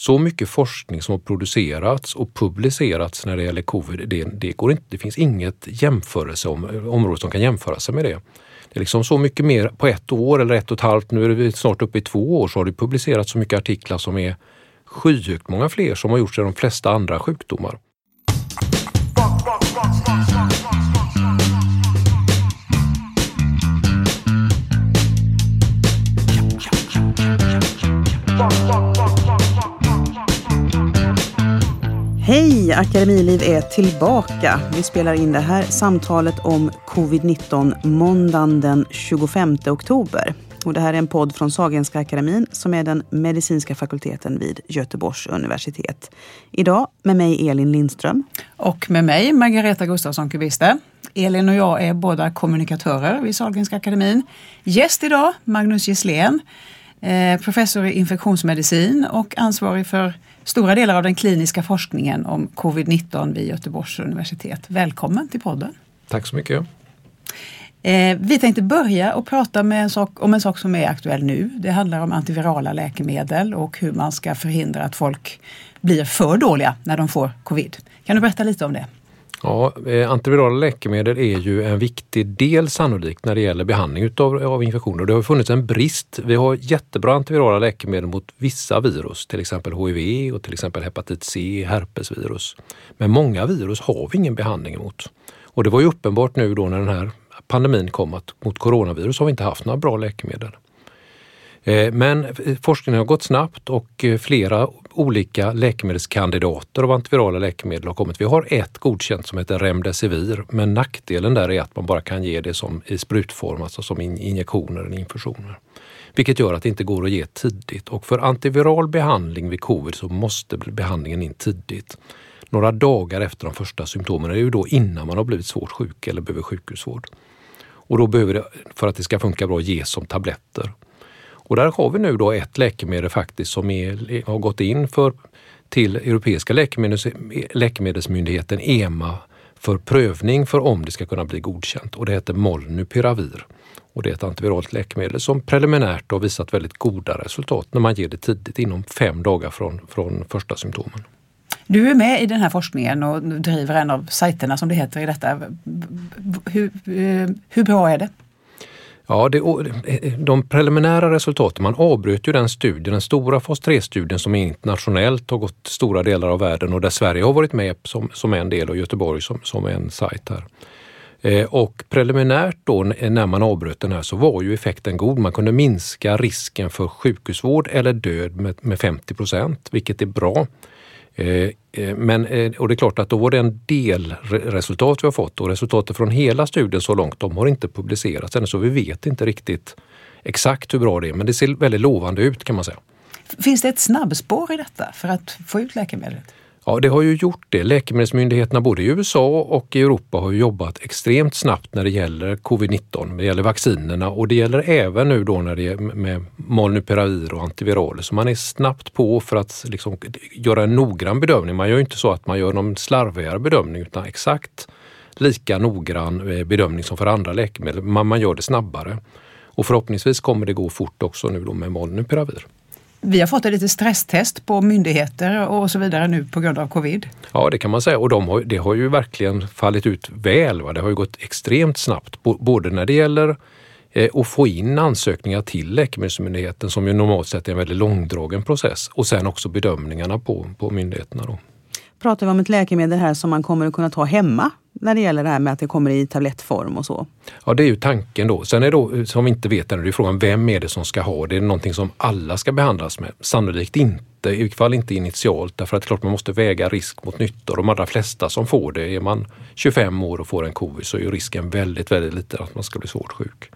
Så mycket forskning som har producerats och publicerats när det gäller covid, det, det, går inte, det finns inget område som kan jämföra sig med det. Det är liksom så mycket mer på ett år eller ett och ett halvt, nu är vi snart uppe i två år, så har det publicerats så mycket artiklar som är skyhögt många fler som har gjorts i de flesta andra sjukdomar. Hej! Akademiliv är tillbaka. Vi spelar in det här samtalet om covid-19 måndagen den 25 oktober. Och det här är en podd från Sahlgrenska akademin som är den medicinska fakulteten vid Göteborgs universitet. Idag med mig Elin Lindström. Och med mig Margareta Gustafsson Kubiste. Elin och jag är båda kommunikatörer vid Sahlgrenska akademin. Gäst idag Magnus Gisslén, eh, professor i infektionsmedicin och ansvarig för stora delar av den kliniska forskningen om covid-19 vid Göteborgs universitet. Välkommen till podden. Tack så mycket. Eh, vi tänkte börja och prata med en sak, om en sak som är aktuell nu. Det handlar om antivirala läkemedel och hur man ska förhindra att folk blir för dåliga när de får covid. Kan du berätta lite om det? Ja, eh, antivirala läkemedel är ju en viktig del sannolikt när det gäller behandling utav, av infektioner. Det har funnits en brist. Vi har jättebra antivirala läkemedel mot vissa virus, till exempel HIV och till exempel hepatit C, herpesvirus. Men många virus har vi ingen behandling mot. Och det var ju uppenbart nu då när den här pandemin kom att mot coronavirus har vi inte haft några bra läkemedel. Eh, men eh, forskningen har gått snabbt och eh, flera olika läkemedelskandidater av antivirala läkemedel har kommit. Vi har ett godkänt som heter Remdesivir, men nackdelen där är att man bara kan ge det som i sprutform, alltså som injektioner eller infusioner. Vilket gör att det inte går att ge tidigt och för antiviral behandling vid covid så måste behandlingen in tidigt. Några dagar efter de första symptomen, det är ju då innan man har blivit svårt sjuk eller behöver sjukhusvård. Och då behöver det, för att det ska funka bra, ges som tabletter. Och där har vi nu då ett läkemedel faktiskt som är, har gått in för, till Europeiska läkemedels, läkemedelsmyndigheten EMA för prövning för om det ska kunna bli godkänt och det heter Molnupiravir. Och det är ett antiviralt läkemedel som preliminärt har visat väldigt goda resultat när man ger det tidigt inom fem dagar från, från första symptomen. Du är med i den här forskningen och driver en av sajterna som det heter i detta. Hur, eh, hur bra är det? Ja, det, eh, de preliminära resultaten, man avbröt ju den studien, den stora fas 3-studien som internationellt har gått stora delar av världen och där Sverige har varit med som, som en del och Göteborg som, som en sajt här. Eh, och preliminärt då när man avbröt den här så var ju effekten god. Man kunde minska risken för sjukhusvård eller död med, med 50 procent, vilket är bra. Eh, eh, men, eh, och det är klart att då var det en delresultat vi har fått och resultatet från hela studien så långt, de har inte publicerats ännu så vi vet inte riktigt exakt hur bra det är men det ser väldigt lovande ut kan man säga. Finns det ett snabbspår i detta för att få ut läkemedlet? Ja, det har ju gjort det. Läkemedelsmyndigheterna både i USA och i Europa har jobbat extremt snabbt när det gäller covid-19. Det gäller vaccinerna och det gäller även nu då när det är med molnupiravir och antiviraler. Så man är snabbt på för att liksom göra en noggrann bedömning. Man gör inte så att man gör någon slarvigare bedömning utan exakt lika noggrann eh, bedömning som för andra läkemedel. Man, man gör det snabbare. Och förhoppningsvis kommer det gå fort också nu då med molnupiravir. Vi har fått ett litet stresstest på myndigheter och så vidare nu på grund av covid. Ja, det kan man säga och de har, det har ju verkligen fallit ut väl. Va? Det har ju gått extremt snabbt, både när det gäller eh, att få in ansökningar till Läkemedelsmyndigheten som ju normalt sett är en väldigt långdragen process och sen också bedömningarna på, på myndigheterna. Då. Pratar vi om ett läkemedel här som man kommer att kunna ta hemma när det gäller det här med att det kommer i tablettform och så? Ja, det är ju tanken då. Sen är det då, som vi inte vet ännu, det är frågan vem är det som ska ha det? Är det någonting som alla ska behandlas med? Sannolikt inte, i alla fall inte initialt, därför att det är klart man måste väga risk mot nytta. De allra flesta som får det, är man 25 år och får en covid så är ju risken väldigt, väldigt liten att man ska bli svårt sjuk.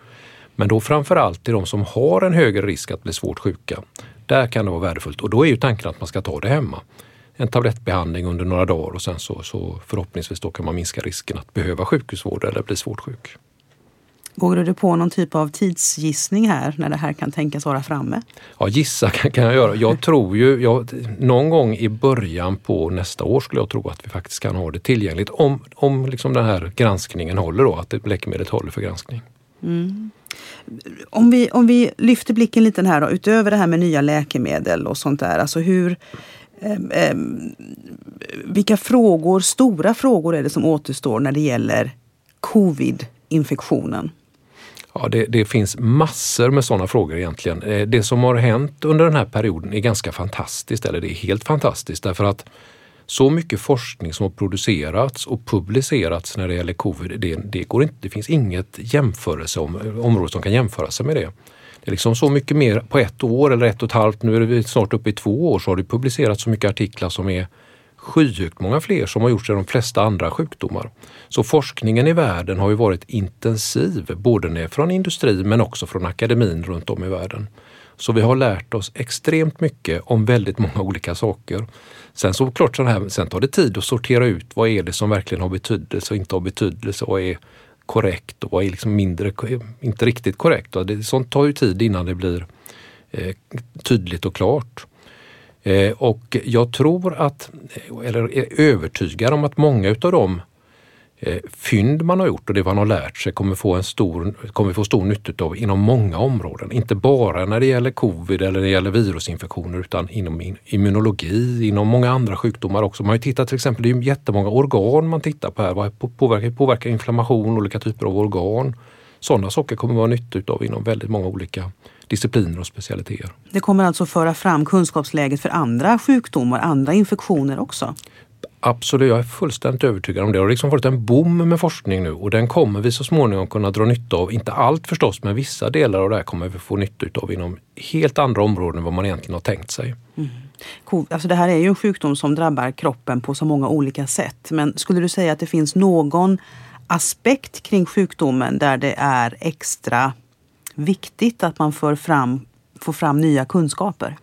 Men då framförallt till de som har en högre risk att bli svårt sjuka. Där kan det vara värdefullt och då är ju tanken att man ska ta det hemma en tablettbehandling under några dagar och sen så, så förhoppningsvis då kan man minska risken att behöva sjukhusvård eller bli svårt sjuk. Vågar du på någon typ av tidsgissning här när det här kan tänkas vara framme? Ja, gissa kan, jag göra. Jag tror ju, jag, någon gång i början på nästa år skulle jag tro att vi faktiskt kan ha det tillgängligt om, om liksom den här granskningen håller då, att läkemedlet håller för granskning. Mm. Om vi, om vi lyfter blicken lite här då, utöver det här med nya läkemedel och sånt där. Alltså hur, Ehm, ehm, vilka frågor, stora frågor är det som återstår när det gäller covid-infektionen? Ja, det, det, finns massor med sådana frågor egentligen. Eh, det som har hänt under den här perioden är ganska fantastiskt, eller det är helt fantastiskt därför att så mycket forskning som har producerats och publicerats när det gäller covid, det, det, går inte, det finns inget område som kan jämföra sig med det. Det är liksom så mycket mer på ett år eller ett och ett halvt, nu är vi snart uppe i två år, så har det publicerats så mycket artiklar som är skyhögt många fler som har gjorts i de flesta andra sjukdomar. Så forskningen i världen har ju varit intensiv, både från industri men också från akademin runt om i världen. Så vi har lärt oss extremt mycket om väldigt många olika saker. Sen så klart, så här, sen tar det tid att sortera ut vad är det som verkligen har betydelse och inte har betydelse. och är korrekt och vad är liksom mindre, inte riktigt korrekt. Det, sånt tar ju tid innan det blir eh, tydligt och klart. Eh, och jag tror att, eh, eller är övertygad om att många utav de Eh, fynd man har gjort och det man har lärt sig kommer, få en stor, kommer få stor nytta av inom många områden. Inte bara när det gäller covid eller när det gäller virusinfektioner utan inom immunologi, inom många andra sjukdomar också. Man har ju tittat till exempel, det är jättemånga organ man tittar på här. Vad påverkar, påverkar inflammation, olika typer av organ? Sådana saker kommer vara nytta av inom väldigt många olika discipliner och specialiteter. Det kommer alltså föra fram kunskapsläget för andra sjukdomar, andra infektioner också? Absolut, jag är fullständigt övertygad om det. Det har liksom varit en boom med forskning nu och den kommer vi så småningom kunna dra nytta av. Inte allt förstås, men vissa delar av det här kommer vi få nytta av inom helt andra områden än vad man egentligen har tänkt sig. Mm. Alltså det här är ju en sjukdom som drabbar kroppen på så många olika sätt. Men skulle du säga att det finns någon aspekt kring sjukdomen där det är extra viktigt att man för fram, får fram nya kunskaper?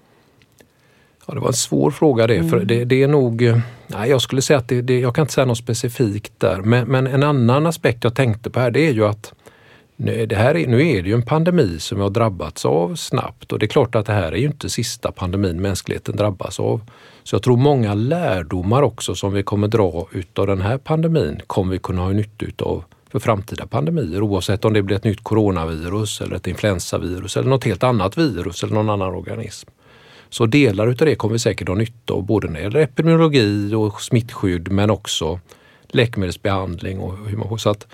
Ja, det var en svår fråga det. Mm. För det, det, är nog, eh, nej, jag skulle säga att det, det, jag kan inte säga något specifikt där. Men, men, en annan aspekt jag tänkte på här det är ju att nu, det här är, nu är det ju en pandemi som vi har drabbats av snabbt och det är klart att det här är ju inte sista pandemin mänskligheten drabbas av. Så jag tror många lärdomar också som vi kommer dra utav den här pandemin kommer vi kunna ha nytta utav för framtida pandemier oavsett om det blir ett nytt coronavirus eller ett influensavirus eller något helt annat virus eller någon annan organism. Så delar utav det kommer vi säkert ha nytta av både när det gäller epidemiologi och smittskydd men också läkemedelsbehandling. Och hur man, så att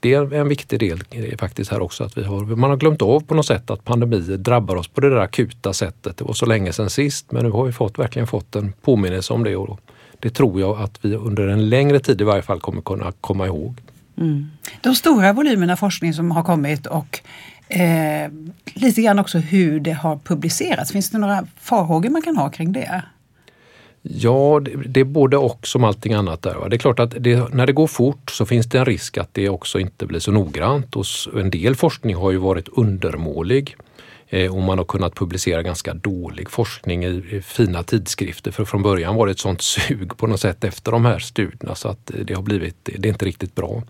det är en viktig del faktiskt här också att vi har, man har glömt av på något sätt att pandemier drabbar oss på det där akuta sättet. Det var så länge sedan sist men nu har vi fått, verkligen fått en påminnelse om det och det tror jag att vi under en längre tid i varje fall kommer kunna komma ihåg. Mm. De stora volymerna forskning som har kommit och eh, lite grann också hur det har publicerats. Finns det några farhågor man kan ha kring det? Ja, det, det är både och som allting annat där. Va? Det är klart att det, när det går fort så finns det en risk att det också inte blir så noggrant. Och en del forskning har ju varit undermålig eh, och man har kunnat publicera ganska dålig forskning i, i, fina tidskrifter. För från början var det ett sånt sug på något sätt efter de här studierna så att det har blivit, det är inte riktigt bra.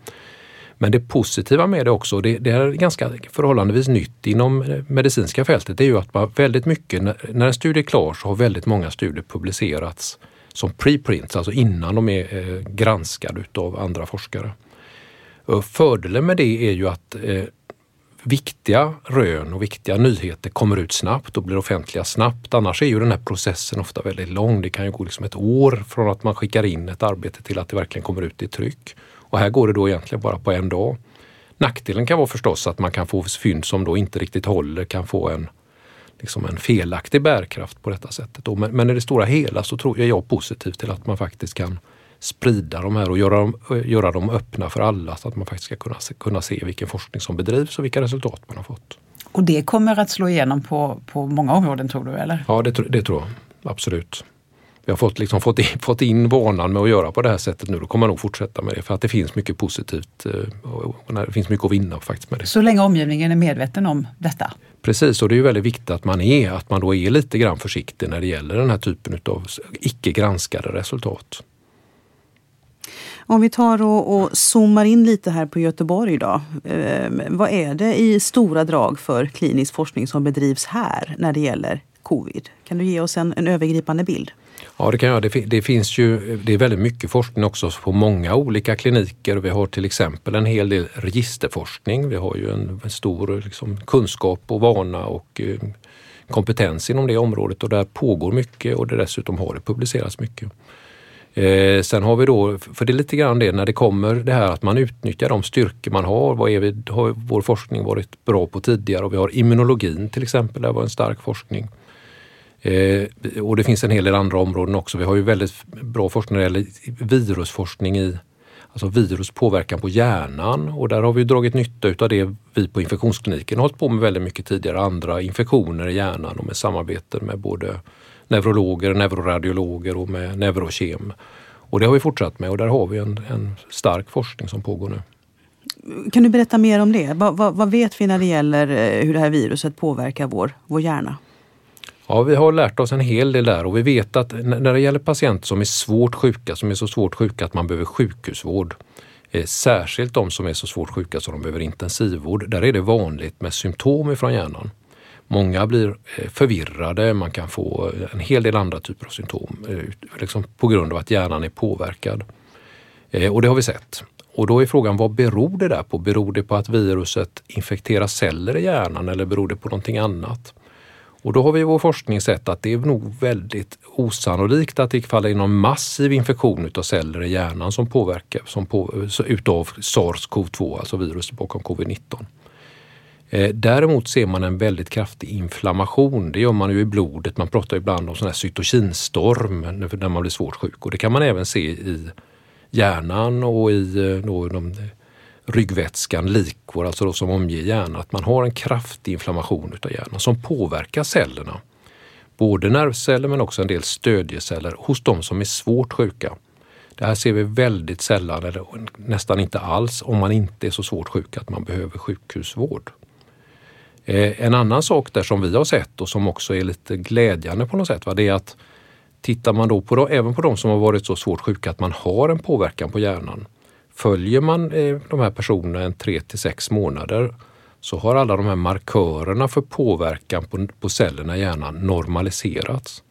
Men det positiva med det också, det, det är ganska förhållandevis nytt inom eh, medicinska fältet, det är ju att man väldigt mycket, när en studie är klar så har väldigt många studier publicerats som preprints, alltså innan de är eh, granskade utav andra forskare. Fördelen med det är ju att eh, viktiga rön och viktiga nyheter kommer ut snabbt och blir offentliga snabbt. Annars är ju den här processen ofta väldigt lång. Det kan ju gå liksom ett år från att man skickar in ett arbete till att det verkligen kommer ut i tryck. Och här går det då egentligen bara på en dag. Nackdelen kan vara förstås att man kan få fynd som då inte riktigt håller, kan få en, liksom en felaktig bärkraft på detta sättet. Men, men i det stora hela så tror jag, jag positiv till att man faktiskt kan sprida de här och göra dem, göra dem öppna för alla så att man faktiskt ska kunna, kunna se vilken forskning som bedrivs och vilka resultat man har fått. Och det kommer att slå igenom på, på många områden tror du? eller? Ja, det, det tror jag absolut vi har fått, liksom, fått, in, fått in vanan med att göra på det här sättet nu. Då kommer man nog fortsätta med det för att det finns mycket positivt eh, och det finns mycket att vinna faktiskt med det. Så länge omgivningen är medveten om detta? Precis, och det är väldigt viktigt att man är, att man då är lite grann försiktig när det gäller den här typen av icke granskade resultat. Om vi tar och, och zoomar in lite här på Göteborg då. Eh, vad är det i stora drag för klinisk forskning som bedrivs här när det gäller covid? Kan du ge oss en, en övergripande bild? Ja, det kan jag. Det, det, finns ju, det är väldigt mycket forskning också på många olika kliniker. Vi har till exempel en hel del registerforskning. Vi har ju en, en stor liksom, kunskap och vana och eh, kompetens inom det området och där pågår mycket och det dessutom har det publicerats mycket. Eh, sen har vi då, för det är lite grann det när det kommer det här att man utnyttjar de styrkor man har. Vad är vi, har vår forskning varit bra på tidigare? Och vi har immunologin till exempel, där var en stark forskning. Eh, och det finns en hel del andra områden också. Vi har ju väldigt bra forskning när det gäller virusforskning i alltså virus påverkan på hjärnan och där har vi dragit nytta utav det vi på infektionskliniken har hållit på med väldigt mycket tidigare. Andra infektioner i hjärnan och med samarbete med både neurologer, neuroradiologer och med neurokem. Och det har vi fortsatt med och där har vi en, en stark forskning som pågår nu. Kan du berätta mer om det? Vad, vad, vad, vet vi när det gäller eh, hur det här viruset påverkar vår, vår hjärna? Ja, vi har lärt oss en hel del där och vi vet att när det gäller patienter som är svårt sjuka, som är så svårt sjuka att man behöver sjukhusvård, eh, särskilt de som är så svårt sjuka så de behöver intensivvård, där är det vanligt med symptom ifrån hjärnan. Många blir eh, förvirrade, man kan få eh, en hel del andra typer av symptom liksom på grund av att hjärnan är påverkad. Och det har vi sett. Och då är frågan, vad beror det där på? Beror det på att viruset infekterar celler i hjärnan eller beror det på någonting annat? Och då har vi i vår forskning sett att det är nog väldigt osannolikt att det faller in någon massiv infektion utav celler i hjärnan som påverkar som på, utav SARS-CoV-2, alltså viruset bakom covid-19. Eh, däremot ser man en väldigt kraftig inflammation. Det gör man ju i blodet. Man pratar ibland om sån här cytokinstorm när man blir svårt sjuk och det kan man även se i hjärnan och i eh, då, de ryggvätskan, likor, alltså som omger hjärnan, att man har en kraftig inflammation utav hjärnan som påverkar cellerna. Både nervceller men också en del stödjeceller hos de som är svårt sjuka. Det här ser vi väldigt sällan eller nästan inte alls om man inte är så svårt sjuk att man behöver sjukhusvård. Eh, en annan sak där som vi har sett och som också är lite glädjande på något sätt, va, det är att tittar man då på, även på de som har varit så svårt sjuka att man har en påverkan på hjärnan Följer man eh, de här personerna en 3 till 6 månader så har alla de här markörerna för påverkan på, på cellerna i hjärnan normaliserats.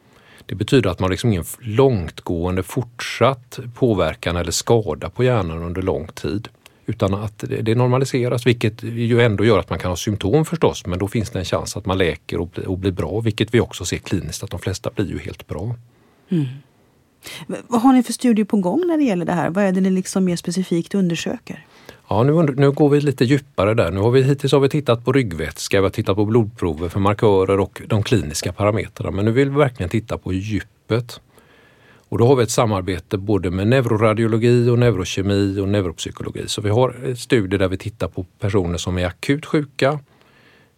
Det betyder att man liksom ingen långtgående fortsatt påverkan eller skada på hjärnan under lång tid. Utan att det normaliseras, vilket ju ändå gör att man kan ha symptom förstås, men då finns det en chans att man läker och blir, och blir bra, vilket vi också ser kliniskt att de flesta blir ju helt bra. Mm. Vad har ni för studier på gång när det gäller det här? Vad är det ni liksom mer specifikt undersöker? Ja, nu, nu går vi lite djupare där. Nu har vi, hittills har vi tittat på ryggvätska, vi har tittat på blodprover för markörer och de kliniska parametrarna. Men nu vill vi verkligen titta på djupet. Och då har vi ett samarbete både med neuroradiologi och neurokemi och neuropsykologi. Så vi har eh, studier där vi tittar på personer som är akut sjuka,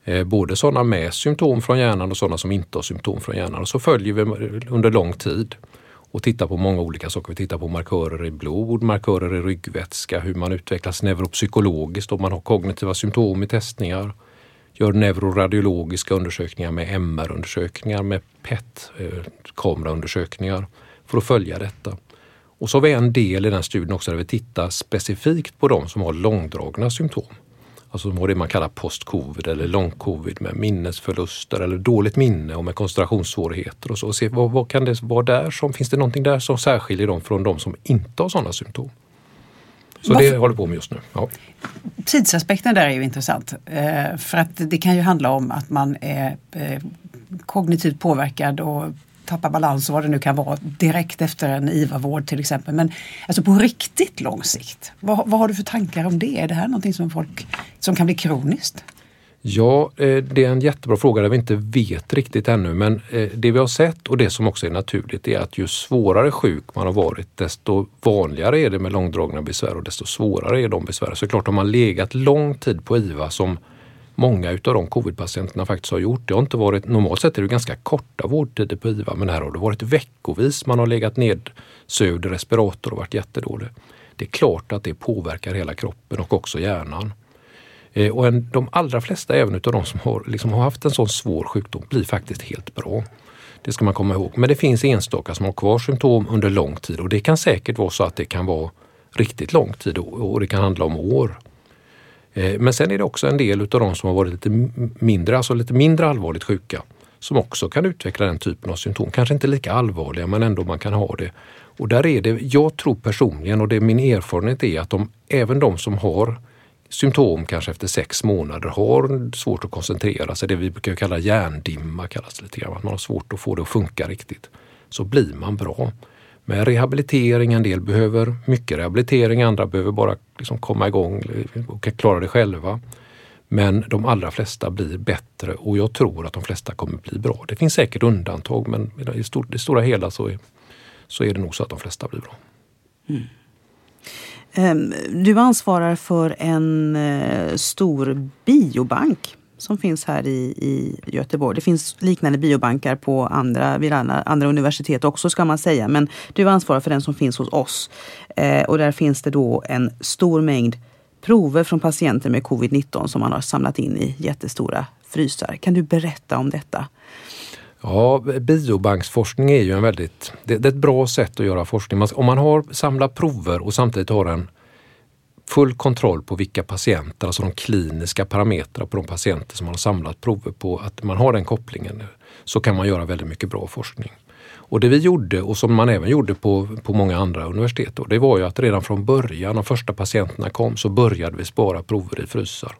eh, både sådana med symptom från hjärnan och sådana som inte har symptom från hjärnan. Och så följer vi under lång tid och tittar på många olika saker. Vi tittar på markörer i blod, markörer i ryggvätska, hur man utvecklas neuropsykologiskt om man har kognitiva symptom i testningar. Gör neuroradiologiska undersökningar med MR-undersökningar, med PET-kameraundersökningar eh, för att följa detta. Och så har vi en del i den studien också där vi tittar specifikt på de som har långdragna symptom. Alltså det man kallar post-covid eller lång-covid med minnesförluster eller dåligt minne och med koncentrationssvårigheter och så. Och se vad, vad, kan det vara där som, finns det någonting där som särskiljer dem från de som inte har sådana symptom? Så Varför? det håller på med just nu. Ja. Tidsaspekten där är ju intressant. Eh, för att det kan ju handla om att man är eh, kognitivt påverkad och tappar balans och vad det nu kan vara direkt efter en IVA-vård till exempel. Men alltså på riktigt lång sikt, vad, vad har du för tankar om det? Är det här någonting som, folk, som kan bli kroniskt? Ja, eh, det är en jättebra fråga där vi inte vet riktigt ännu. Men eh, det vi har sett och det som också är naturligt är att ju svårare sjuk man har varit desto vanligare är det med långdragna besvär och desto svårare är de besvären. Så klart, har man legat lång tid på IVA som många utav de covidpatienterna faktiskt har gjort. Det har inte varit, normalt sett är det ganska korta vårdtider på IVA men här har det varit veckovis. Man har legat nedsövd i respirator och varit jättedålig. Det är klart att det påverkar hela kroppen och också hjärnan. Eh, och en, de allra flesta, även utav de som har, liksom har haft en sån svår sjukdom, blir faktiskt helt bra. Det ska man komma ihåg. Men det finns enstaka som har kvar symptom under lång tid och det kan säkert vara så att det kan vara riktigt lång tid och det kan handla om år. Eh, men sen är det också en del utav de som har varit lite mindre, alltså lite mindre allvarligt sjuka som också kan utveckla den typen av symptom. Kanske inte lika allvarliga men ändå man kan ha det. Och där är det, jag tror personligen och det är min erfarenhet är att de, även de som har symptom kanske efter sex månader har svårt att koncentrera sig, det vi brukar kalla hjärndimma kallas det lite grann, att man har svårt att få det att funka riktigt. Så blir man bra. Med rehabilitering, en del behöver mycket rehabilitering, andra behöver bara liksom komma igång och klara det själva. Men de allra flesta blir bättre och jag tror att de flesta kommer bli bra. Det finns säkert undantag men i det stora hela så är, så är det nog så att de flesta blir bra. Mm. Ehm, du ansvarar för en eh, stor biobank som finns här i, i Göteborg. Det finns liknande biobankar på andra, vid andra, andra universitet också ska man säga. Men du ansvarar för den som finns hos oss. Eh, och där finns det då en stor mängd prover från patienter med covid-19 som man har samlat in i jättestora frysar. Kan du berätta om detta? Ja, biobanksforskning är ju en väldigt, det, det är ett bra sätt att göra forskning. om man har samlat prover och samtidigt har en full kontroll på vilka patienter, alltså de kliniska parametrarna på de patienter som man har samlat prover på, att man har den kopplingen, så kan man göra väldigt mycket bra forskning. Och det vi gjorde och som man även gjorde på, på många andra universitet, då, det var ju att redan från början, de första patienterna kom, så började vi spara prover i frysar.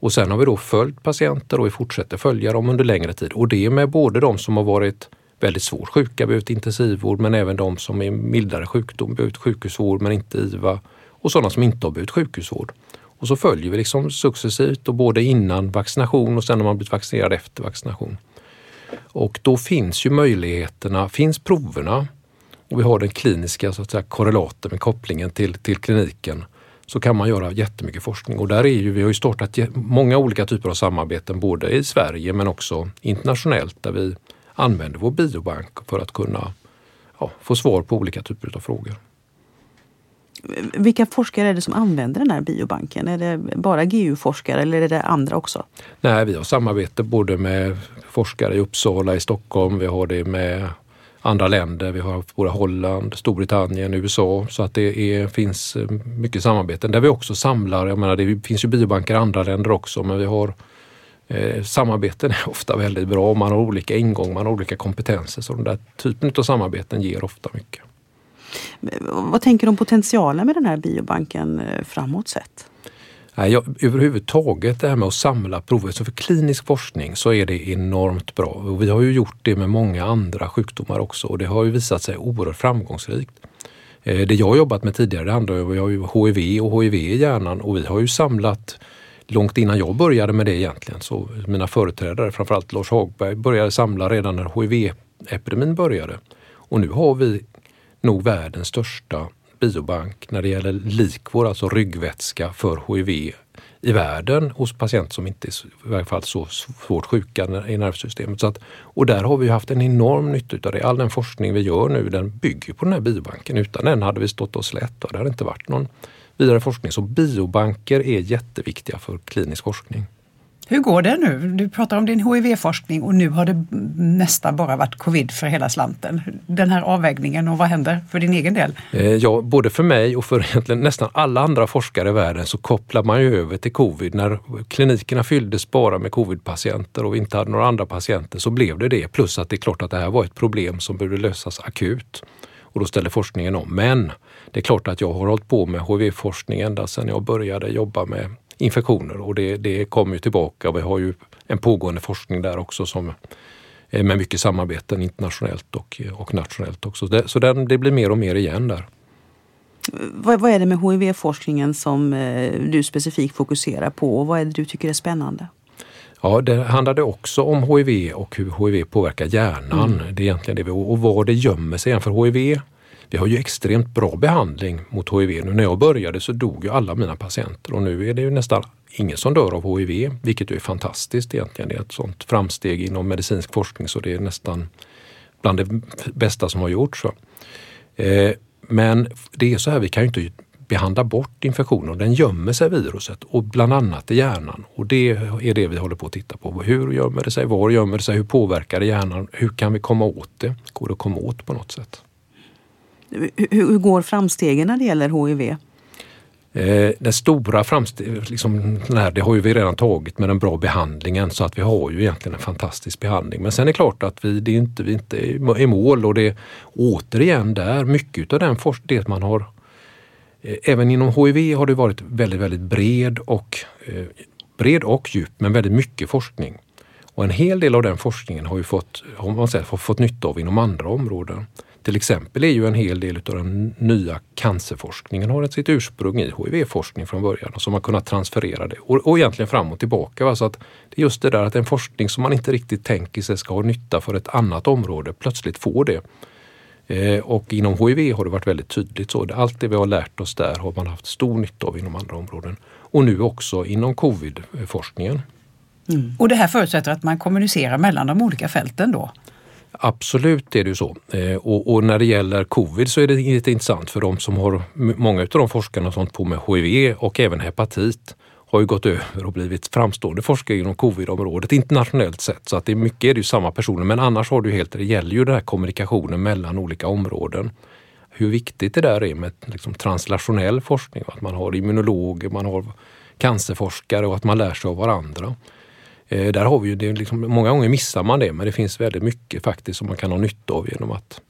Och sen har vi då följt patienter och vi fortsätter följa dem under längre tid. Och det är med både de som har varit väldigt svårt sjuka, behövt intensivvård, men även de som är mildare sjukdom, behövt sjukhusvård men inte IVA och sådana som inte har behövt sjukhusvård. Och så följer vi liksom successivt och både innan vaccination och sen när man blivit vaccinerad efter vaccination. Och då finns ju möjligheterna, finns proverna och vi har den kliniska så att säga, korrelaten med kopplingen till, till kliniken så kan man göra jättemycket forskning och där är ju, vi har ju startat många olika typer av samarbeten både i Sverige men också internationellt där vi använder vår biobank för att kunna ja, få svar på olika typer av frågor. Vilka forskare är det som använder den här biobanken? Är det bara GU-forskare eller är det andra också? Nej, vi har samarbete både med forskare i Uppsala, i Stockholm, vi har det med andra länder. Vi har både Holland, Storbritannien, USA så att det är, finns eh, mycket samarbeten där vi också samlar. Jag menar, det finns ju biobanker i andra länder också men vi har eh, samarbeten är ofta väldigt bra. Man har olika ingång, man har olika kompetenser så den där typen av samarbeten ger ofta mycket. Vad tänker du om potentialen med den här biobanken eh, framåt sett? Nej, jag, överhuvudtaget det här med att samla prover, så för klinisk forskning så är det enormt bra. Och vi har ju gjort det med många andra sjukdomar också och det har ju visat sig oerhört framgångsrikt. Eh, det jag har jobbat med tidigare det handlar om HIV och HIV i hjärnan och vi har ju samlat långt innan jag började med det egentligen. Så mina företrädare, framförallt Lars Hagberg, började samla redan när HIV-epidemin började. Och nu har vi nog världens största biobank när det gäller likvår, alltså ryggvätska för HIV i världen hos patienter som inte är i varje fall så svårt sjuka i nervsystemet. Så att, och där har vi haft en enorm nytta av det. All den forskning vi gör nu den bygger på den här biobanken. Utan den hade vi stått oss slätt. Det hade inte varit någon vidare forskning. Så biobanker är jätteviktiga för klinisk forskning. Hur går det nu? Du pratar om din HIV-forskning och nu har det nästan bara varit covid för hela slanten. Den här avvägningen och vad händer för din egen del? Eh, ja, både för mig och för egentligen nästan alla andra forskare i världen så kopplar man ju över till covid. När klinikerna fylldes bara med covid-patienter och vi inte hade några andra patienter så blev det det. Plus att det är klart att det här var ett problem som behövde lösas akut. Och då ställer forskningen om. Men det är klart att jag har hållit på med HIV-forskning ända sedan jag började jobba med infektioner och det, det kommer ju tillbaka. Vi har ju en pågående forskning där också som med mycket samarbeten internationellt och, och nationellt också. Det, så den, det blir mer och mer igen där. Vad, vad är det med HIV-forskningen som eh, du specifikt fokuserar på och vad är det du tycker är spännande? Ja, det handlade också om HIV och hur HIV påverkar hjärnan. Mm. Det är egentligen det vi, och var det gömmer sig. För HIV vi har ju extremt bra behandling mot HIV. Nu när jag började så dog ju alla mina patienter och nu är det ju nästan ingen som dör av HIV, vilket ju är fantastiskt egentligen. Det är ett sånt framsteg inom medicinsk forskning så det är nästan bland det bästa som har gjorts. Eh, men det är så här, vi kan ju inte behandla bort infektionen. Den gömmer sig viruset och bland annat i hjärnan. Och det är det vi håller på att titta på. Hur gömmer det sig? Var gömmer det sig? Hur påverkar det hjärnan? Hur kan vi komma åt det? Går det att komma åt på något sätt? Hur, hur går framstegen när det gäller HIV? Eh, den stora framsteg, liksom, det har ju vi redan tagit med den bra behandlingen så att vi har ju egentligen en fantastisk behandling. Men sen är det klart att vi, det är inte, vi inte är i mål och det är återigen där mycket av den forskning man har eh, Även inom HIV har det varit väldigt, väldigt bred och, eh, bred och djup, men väldigt mycket forskning. Och en hel del av den forskningen har ju fått, har man sett, fått nytta av inom andra områden. Till exempel är ju en hel del av den nya cancerforskningen har sitt ursprung i HIV-forskning från början och som har kunnat transferera det och, och egentligen fram och tillbaka. Va? Så att det är just det där att en forskning som man inte riktigt tänker sig ska ha nytta för ett annat område plötsligt får det. Eh, och inom HIV har det varit väldigt tydligt så. Allt det vi har lärt oss där har man haft stor nytta av inom andra områden. Och nu också inom covid-forskningen. Mm. Och det här förutsätter att man kommunicerar mellan de olika fälten då? Absolut är det ju så. Eh, och, och, när det gäller covid så är det lite intressant för de som har, många av de forskarna som har på med HIV och även hepatit har ju gått över och blivit framstående forskare inom covid-området internationellt sett. Så att det är mycket är det ju samma personer men annars har du helt, det gäller ju den här kommunikationen mellan olika områden. Hur viktigt det där är med liksom translationell forskning, att man har immunologer, man har cancerforskare och att man lär sig av varandra. Eh, där har vi ju det, liksom, många gånger missar man det men det finns väldigt mycket faktiskt som man kan ha nytta av genom att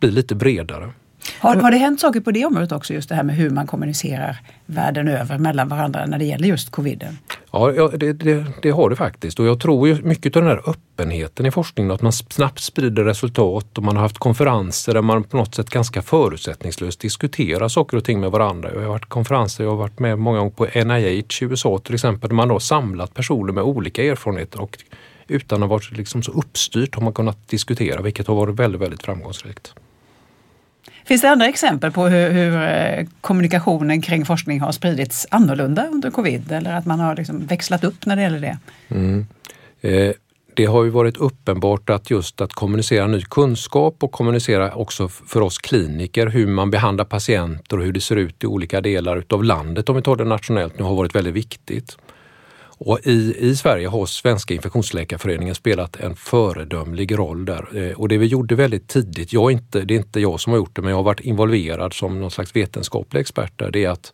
bli lite bredare. Har, har det hänt saker på det området också, just det här med hur man kommunicerar världen över mellan varandra när det gäller just coviden? Ja, det, det, det, har det faktiskt och jag tror ju mycket av den här öppenheten i forskningen, att man snabbt sprider resultat och man har haft konferenser där man på något sätt ganska förutsättningslöst diskuterar saker och ting med varandra. Jag har varit konferenser, jag har varit med många gånger på NIH i USA till exempel, där man har samlat personer med olika erfarenheter och utan att vara liksom så uppstyrt har man kunnat diskutera, vilket har varit väldigt, väldigt framgångsrikt. Finns det andra exempel på hur, hur, eh, kommunikationen kring forskning har spridits annorlunda under covid eller att man har liksom växlat upp när det gäller det? Mm. Eh, det har ju varit uppenbart att just att kommunicera ny kunskap och kommunicera också för oss kliniker hur man behandlar patienter och hur det ser ut i olika delar utav landet om vi tar det nationellt nu har varit väldigt viktigt. Och i, I Sverige har Svenska infektionsläkarföreningen spelat en föredömlig roll där. Eh, och det vi gjorde väldigt tidigt, jag inte, det är inte jag som har gjort det, men jag har varit involverad som någon slags vetenskaplig expert där, det är att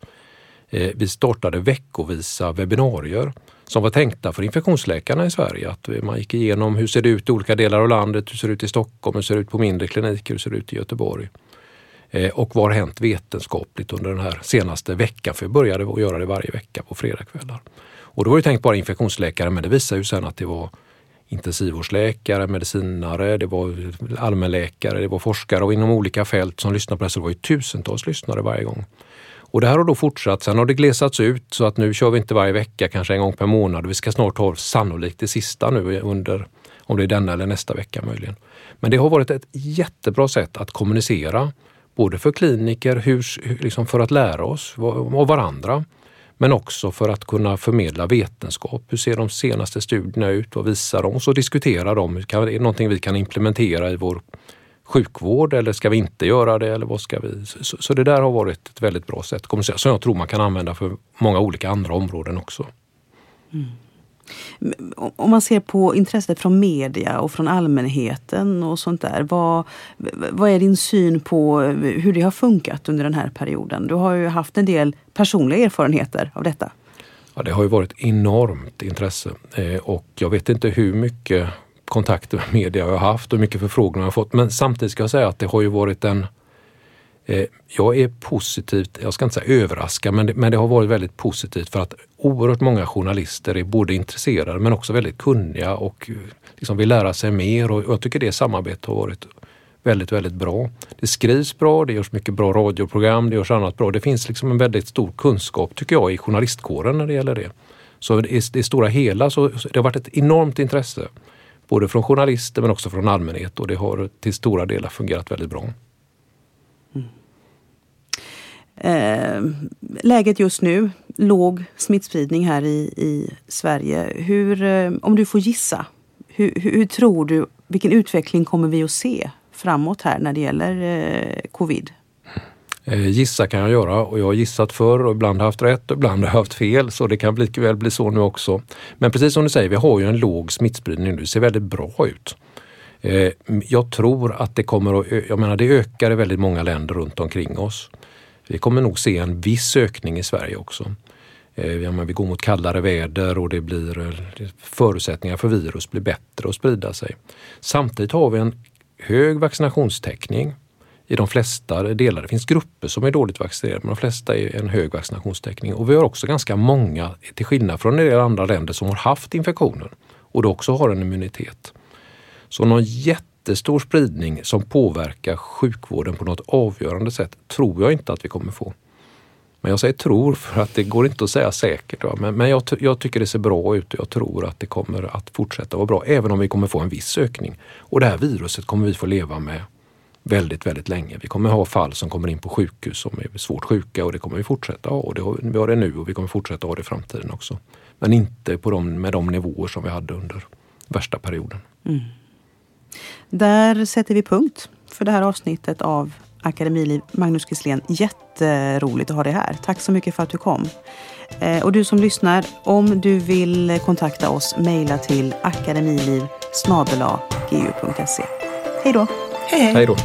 eh, vi startade veckovisa webbinarier som var tänkta för infektionsläkarna i Sverige. Att man gick igenom hur ser det ut i olika delar av landet, hur ser det ut i Stockholm, hur ser det ut på mindre kliniker, hur ser det ut i Göteborg? Eh, och vad har hänt vetenskapligt under den här senaste veckan? För vi började att göra det varje vecka på fredagskvällar. Och då var det tänkt bara infektionsläkare men det visade ju sen att det var intensivvårdsläkare, medicinare, det var allmänläkare, det var forskare och inom olika fält som lyssnade på det. Så det var ju tusentals lyssnare varje gång. Och det här har då fortsatt. Sen har det glesats ut så att nu kör vi inte varje vecka, kanske en gång per månad. Vi ska snart ha sannolikt det sista nu under, om det är denna eller nästa vecka möjligen. Men det har varit ett jättebra sätt att kommunicera, både för kliniker, hur, liksom för att lära oss av varandra men också för att kunna förmedla vetenskap. Hur ser de senaste studierna ut? Vad visar de? Och så diskutera dem. Är det någonting vi kan implementera i vår sjukvård eller ska vi inte göra det? Eller vad ska vi? Så, så det där har varit ett väldigt bra sätt som jag tror man kan använda för många olika andra områden också. Mm. Om man ser på intresset från media och från allmänheten och sånt där. Vad, vad är din syn på hur det har funkat under den här perioden? Du har ju haft en del personliga erfarenheter av detta. Ja, det har ju varit enormt intresse eh, och jag vet inte hur mycket kontakter med media jag har haft och hur mycket förfrågningar jag har fått. Men samtidigt ska jag säga att det har ju varit en Eh, jag är positivt, jag ska inte säga överraskad, men det, men det har varit väldigt positivt för att oerhört många journalister är både intresserade men också väldigt kunniga och eh, liksom vill lära sig mer och jag tycker det samarbetet har varit väldigt, väldigt bra. Det skrivs bra, det görs mycket bra radioprogram, det görs annat bra. Det finns liksom en väldigt stor kunskap tycker jag i journalistkåren när det gäller det. Så i det stora hela så det har varit ett enormt intresse. Både från journalister men också från allmänhet och det har till stora delar fungerat väldigt bra. Eh, läget just nu, låg smittspridning här i, i Sverige. Hur, eh, om du får gissa, hur, hur, hur, tror du, vilken utveckling kommer vi att se framåt här när det gäller eh, covid? Eh, gissa kan jag göra och jag har gissat förr och ibland haft rätt och ibland haft fel så det kan lika väl bli så nu också. Men precis som du säger, vi har ju en låg smittspridning nu, det ser väldigt bra ut. Eh, jag tror att det kommer att, jag menar det ökar i väldigt många länder runt omkring oss. Vi kommer nog se en viss ökning i Sverige också. Eh, vi går mot kallare väder och det blir eh, förutsättningar för virus blir bättre att sprida sig. Samtidigt har vi en hög vaccinationstäckning i de flesta delar. Det finns grupper som är dåligt vaccinerade men de flesta är en hög vaccinationstäckning. Och vi har också ganska många, till skillnad från en del andra länder, som har haft infektionen och då också har en immunitet. Så någon jättestor spridning som påverkar sjukvården på något avgörande sätt tror jag inte att vi kommer få. Men jag säger tror för att det går inte att säga säkert. Va? Men, men jag, jag, tycker det ser bra ut och jag tror att det kommer att fortsätta vara bra även om vi kommer få en viss ökning. Och det här viruset kommer vi få leva med väldigt, väldigt länge. Vi kommer ha fall som kommer in på sjukhus som är svårt sjuka och det kommer vi fortsätta ha. Och det har, vi har det nu och vi kommer fortsätta ha det i framtiden också. Men inte på de, med de nivåer som vi hade under värsta perioden. Mm. Där sätter vi punkt för det här avsnittet av Akademiliv. Magnus Gisslén, jätteroligt att ha dig här. Tack så mycket för att du kom. Eh, och du som lyssnar, om du vill kontakta oss, mejla till akademiliv Hej då! Hej då!